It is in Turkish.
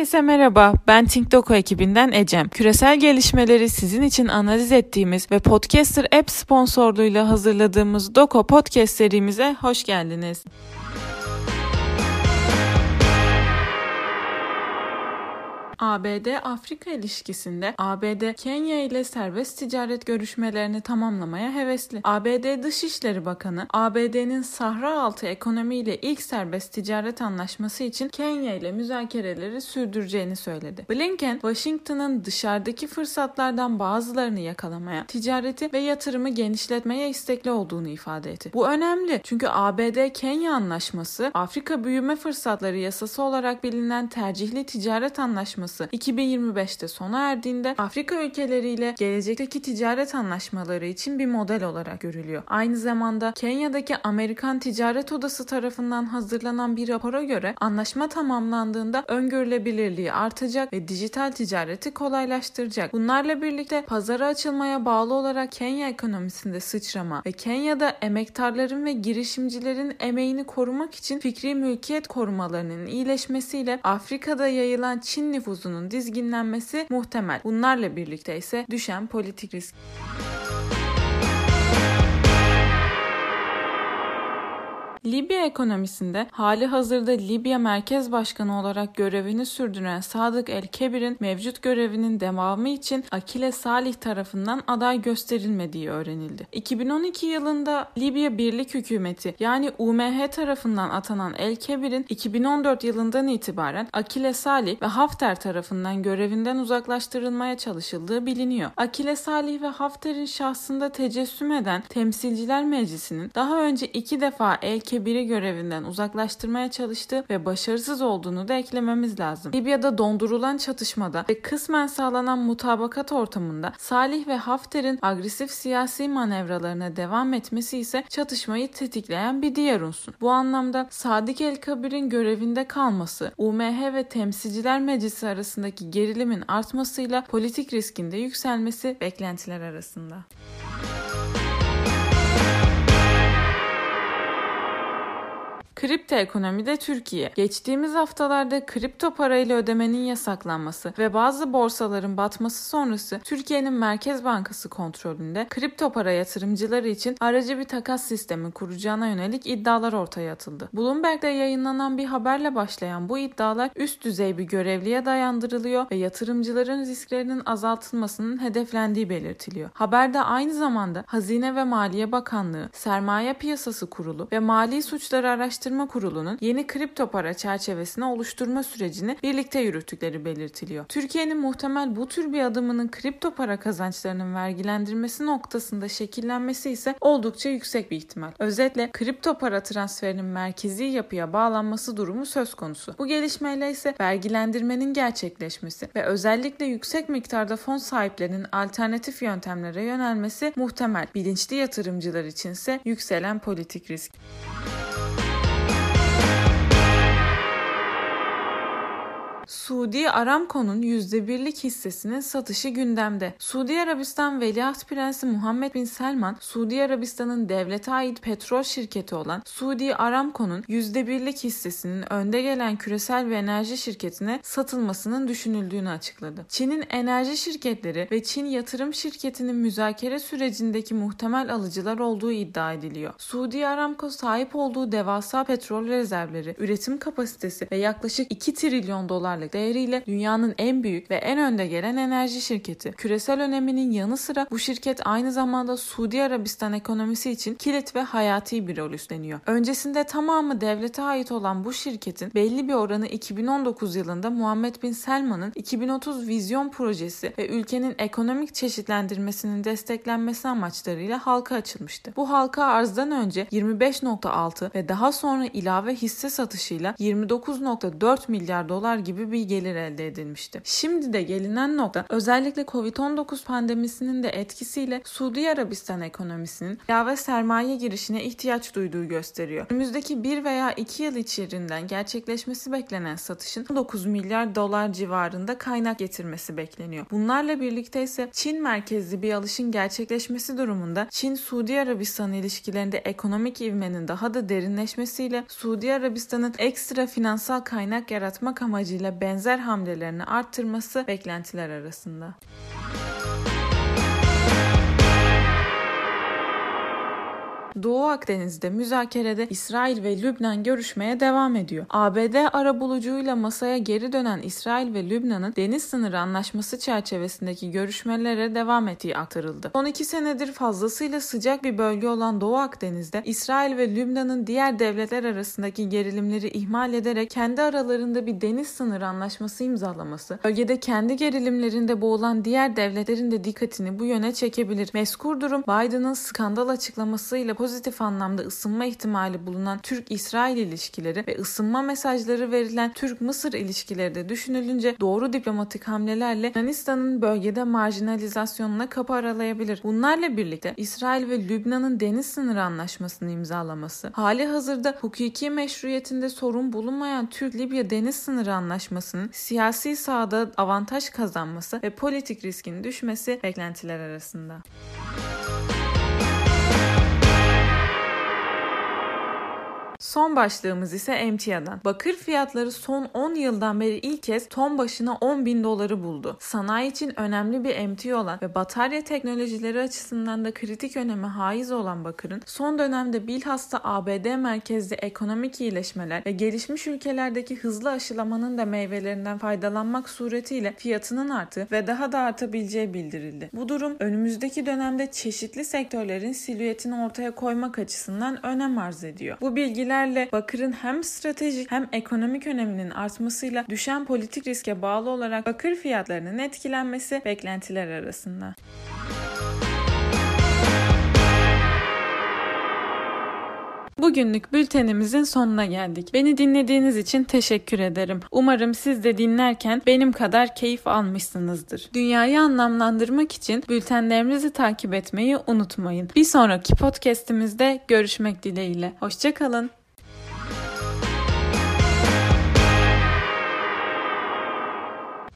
Herkese merhaba, ben TinkDoku ekibinden Ecem. Küresel gelişmeleri sizin için analiz ettiğimiz ve Podcaster App sponsorluğuyla hazırladığımız Doko Podcast serimize hoş geldiniz. ABD-Afrika ilişkisinde ABD Kenya ile serbest ticaret görüşmelerini tamamlamaya hevesli. ABD Dışişleri Bakanı ABD'nin Sahra altı ekonomiyle ilk serbest ticaret anlaşması için Kenya ile müzakereleri sürdüreceğini söyledi. Blinken, Washington'ın dışarıdaki fırsatlardan bazılarını yakalamaya, ticareti ve yatırımı genişletmeye istekli olduğunu ifade etti. Bu önemli çünkü ABD-Kenya anlaşması Afrika büyüme fırsatları yasası olarak bilinen tercihli ticaret anlaşması Anlaşması 2025'te sona erdiğinde Afrika ülkeleriyle gelecekteki ticaret anlaşmaları için bir model olarak görülüyor. Aynı zamanda Kenya'daki Amerikan Ticaret Odası tarafından hazırlanan bir rapora göre anlaşma tamamlandığında öngörülebilirliği artacak ve dijital ticareti kolaylaştıracak. Bunlarla birlikte pazara açılmaya bağlı olarak Kenya ekonomisinde sıçrama ve Kenya'da emektarların ve girişimcilerin emeğini korumak için fikri mülkiyet korumalarının iyileşmesiyle Afrika'da yayılan Çin nüfusu havuzunun dizginlenmesi muhtemel. Bunlarla birlikte ise düşen politik risk. Libya ekonomisinde hali hazırda Libya Merkez Başkanı olarak görevini sürdüren Sadık El-Kebir'in mevcut görevinin devamı için Akile Salih tarafından aday gösterilmediği öğrenildi. 2012 yılında Libya Birlik Hükümeti yani UMH tarafından atanan El-Kebir'in 2014 yılından itibaren Akile Salih ve Hafter tarafından görevinden uzaklaştırılmaya çalışıldığı biliniyor. Akile Salih ve Hafter'in şahsında tecessüm eden Temsilciler Meclisi'nin daha önce iki defa El Kebir'i görevinden uzaklaştırmaya çalıştı ve başarısız olduğunu da eklememiz lazım. Libya'da dondurulan çatışmada ve kısmen sağlanan mutabakat ortamında Salih ve Hafter'in agresif siyasi manevralarına devam etmesi ise çatışmayı tetikleyen bir diğer unsur. Bu anlamda Sadık El-Kabir'in görevinde kalması, UMH ve Temsilciler Meclisi arasındaki gerilimin artmasıyla politik riskinde yükselmesi beklentiler arasında. Kripto ekonomide Türkiye. Geçtiğimiz haftalarda kripto parayla ödemenin yasaklanması ve bazı borsaların batması sonrası Türkiye'nin Merkez Bankası kontrolünde kripto para yatırımcıları için aracı bir takas sistemi kuracağına yönelik iddialar ortaya atıldı. Bloomberg'de yayınlanan bir haberle başlayan bu iddialar üst düzey bir görevliye dayandırılıyor ve yatırımcıların risklerinin azaltılmasının hedeflendiği belirtiliyor. Haberde aynı zamanda Hazine ve Maliye Bakanlığı, Sermaye Piyasası Kurulu ve Mali Suçları Araştırma Araştırma Kurulu'nun yeni kripto para çerçevesini oluşturma sürecini birlikte yürüttükleri belirtiliyor. Türkiye'nin muhtemel bu tür bir adımının kripto para kazançlarının vergilendirmesi noktasında şekillenmesi ise oldukça yüksek bir ihtimal. Özetle kripto para transferinin merkezi yapıya bağlanması durumu söz konusu. Bu gelişmeyle ise vergilendirmenin gerçekleşmesi ve özellikle yüksek miktarda fon sahiplerinin alternatif yöntemlere yönelmesi muhtemel. Bilinçli yatırımcılar içinse yükselen politik risk. Suudi Aramco'nun %1'lik hissesinin satışı gündemde. Suudi Arabistan Veliaht Prensi Muhammed Bin Selman, Suudi Arabistan'ın devlete ait petrol şirketi olan Suudi Aramco'nun %1'lik hissesinin önde gelen küresel ve enerji şirketine satılmasının düşünüldüğünü açıkladı. Çin'in enerji şirketleri ve Çin yatırım şirketinin müzakere sürecindeki muhtemel alıcılar olduğu iddia ediliyor. Suudi Aramco sahip olduğu devasa petrol rezervleri, üretim kapasitesi ve yaklaşık 2 trilyon dolarlık değeriyle dünyanın en büyük ve en önde gelen enerji şirketi. Küresel öneminin yanı sıra bu şirket aynı zamanda Suudi Arabistan ekonomisi için kilit ve hayati bir rol üstleniyor. Öncesinde tamamı devlete ait olan bu şirketin belli bir oranı 2019 yılında Muhammed Bin Selman'ın 2030 vizyon projesi ve ülkenin ekonomik çeşitlendirmesinin desteklenmesi amaçlarıyla halka açılmıştı. Bu halka arzdan önce 25.6 ve daha sonra ilave hisse satışıyla 29.4 milyar dolar gibi bir gelir elde edilmişti. Şimdi de gelinen nokta özellikle Covid-19 pandemisinin de etkisiyle Suudi Arabistan ekonomisinin ilave sermaye girişine ihtiyaç duyduğu gösteriyor. Önümüzdeki bir veya iki yıl içerinden gerçekleşmesi beklenen satışın 9 milyar dolar civarında kaynak getirmesi bekleniyor. Bunlarla birlikte ise Çin merkezli bir alışın gerçekleşmesi durumunda Çin-Suudi Arabistan ilişkilerinde ekonomik ivmenin daha da derinleşmesiyle Suudi Arabistan'ın ekstra finansal kaynak yaratmak amacıyla benzer hamlelerini arttırması beklentiler arasında. Doğu Akdeniz'de müzakerede İsrail ve Lübnan görüşmeye devam ediyor. ABD arabulucuyla masaya geri dönen İsrail ve Lübnan'ın deniz sınırı anlaşması çerçevesindeki görüşmelere devam ettiği aktarıldı. Son iki senedir fazlasıyla sıcak bir bölge olan Doğu Akdeniz'de İsrail ve Lübnan'ın diğer devletler arasındaki gerilimleri ihmal ederek kendi aralarında bir deniz sınırı anlaşması imzalaması, bölgede kendi gerilimlerinde boğulan diğer devletlerin de dikkatini bu yöne çekebilir. Meskur durum Biden'ın skandal açıklamasıyla pozitif anlamda ısınma ihtimali bulunan Türk-İsrail ilişkileri ve ısınma mesajları verilen Türk-Mısır ilişkileri de düşünülünce doğru diplomatik hamlelerle Yunanistan'ın bölgede marjinalizasyonuna kapı aralayabilir. Bunlarla birlikte İsrail ve Lübnan'ın deniz sınırı anlaşmasını imzalaması, hali hazırda hukuki meşruiyetinde sorun bulunmayan Türk-Libya deniz sınırı anlaşmasının siyasi sahada avantaj kazanması ve politik riskin düşmesi beklentiler arasında. Son başlığımız ise emtiadan. Bakır fiyatları son 10 yıldan beri ilk kez ton başına 10 bin doları buldu. Sanayi için önemli bir emtia olan ve batarya teknolojileri açısından da kritik öneme haiz olan bakırın son dönemde bilhassa ABD merkezli ekonomik iyileşmeler ve gelişmiş ülkelerdeki hızlı aşılamanın da meyvelerinden faydalanmak suretiyle fiyatının arttığı ve daha da artabileceği bildirildi. Bu durum önümüzdeki dönemde çeşitli sektörlerin silüetini ortaya koymak açısından önem arz ediyor. Bu bilgiler gelişmelerle bakırın hem stratejik hem ekonomik öneminin artmasıyla düşen politik riske bağlı olarak bakır fiyatlarının etkilenmesi beklentiler arasında. Bugünlük bültenimizin sonuna geldik. Beni dinlediğiniz için teşekkür ederim. Umarım siz de dinlerken benim kadar keyif almışsınızdır. Dünyayı anlamlandırmak için bültenlerimizi takip etmeyi unutmayın. Bir sonraki podcast'imizde görüşmek dileğiyle. Hoşçakalın.